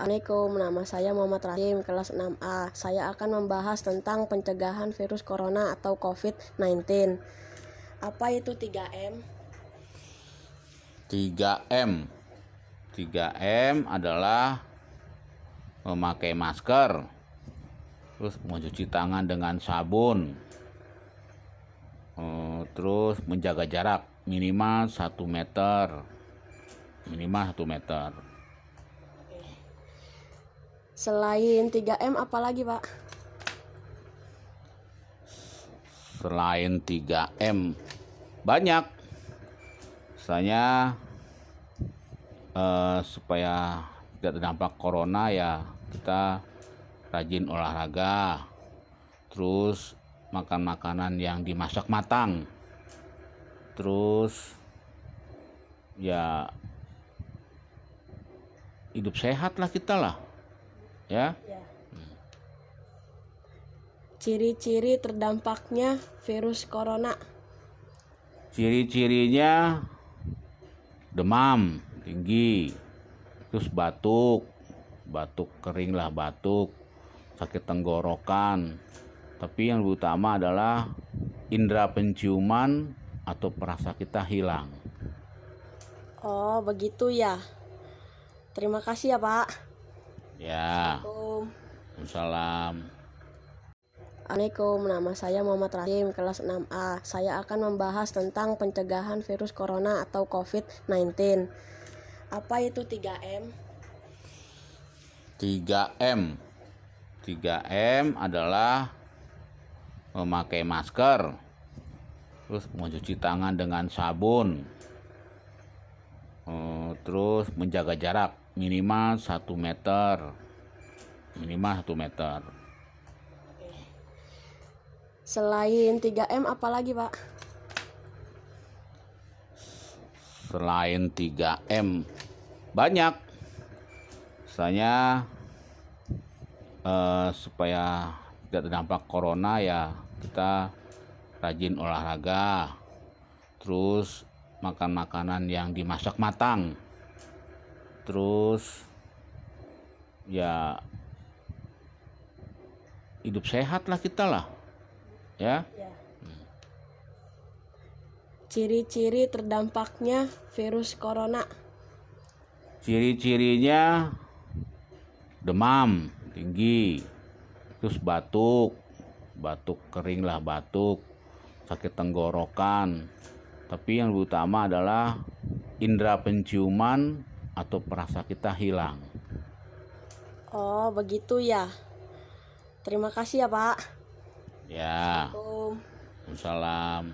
Assalamualaikum, nama saya Muhammad Rahim, kelas 6A. Saya akan membahas tentang pencegahan virus corona atau COVID-19. Apa itu 3M? 3M 3M adalah memakai masker terus mencuci tangan dengan sabun eh, terus menjaga jarak minimal 1 meter minimal 1 meter Selain 3M apa lagi, Pak? selain 3M banyak misalnya eh, supaya tidak terdampak corona ya kita rajin olahraga terus makan makanan yang dimasak matang terus ya hidup sehat lah kita lah ya Ciri-ciri terdampaknya virus corona. ciri-cirinya demam tinggi terus batuk batuk kering lah batuk sakit tenggorokan tapi yang utama adalah indera penciuman atau perasa kita hilang Oh, begitu ya. Terima kasih ya, Pak. Ya Assalamualaikum. salam Assalamualaikum, nama saya Muhammad Rahim, kelas 6A. Saya akan membahas tentang pencegahan virus corona atau COVID-19. Apa itu 3M? 3M 3M adalah memakai masker terus mencuci tangan dengan sabun terus menjaga jarak minimal 1 meter. Minimal 1 meter. Selain 3M apa lagi, Pak? selain 3M banyak. Misalnya eh, supaya tidak terdampak corona ya kita rajin olahraga. Terus makan makanan yang dimasak matang terus ya hidup sehat lah kita lah ya. Ciri-ciri terdampaknya virus corona. ciri-cirinya demam tinggi terus batuk. Batuk kering lah batuk. Sakit tenggorokan. Tapi yang utama adalah indera penciuman atau perasa kita hilang Oh, begitu ya. Terima kasih ya, Pak. ya Assalamualaikum. salam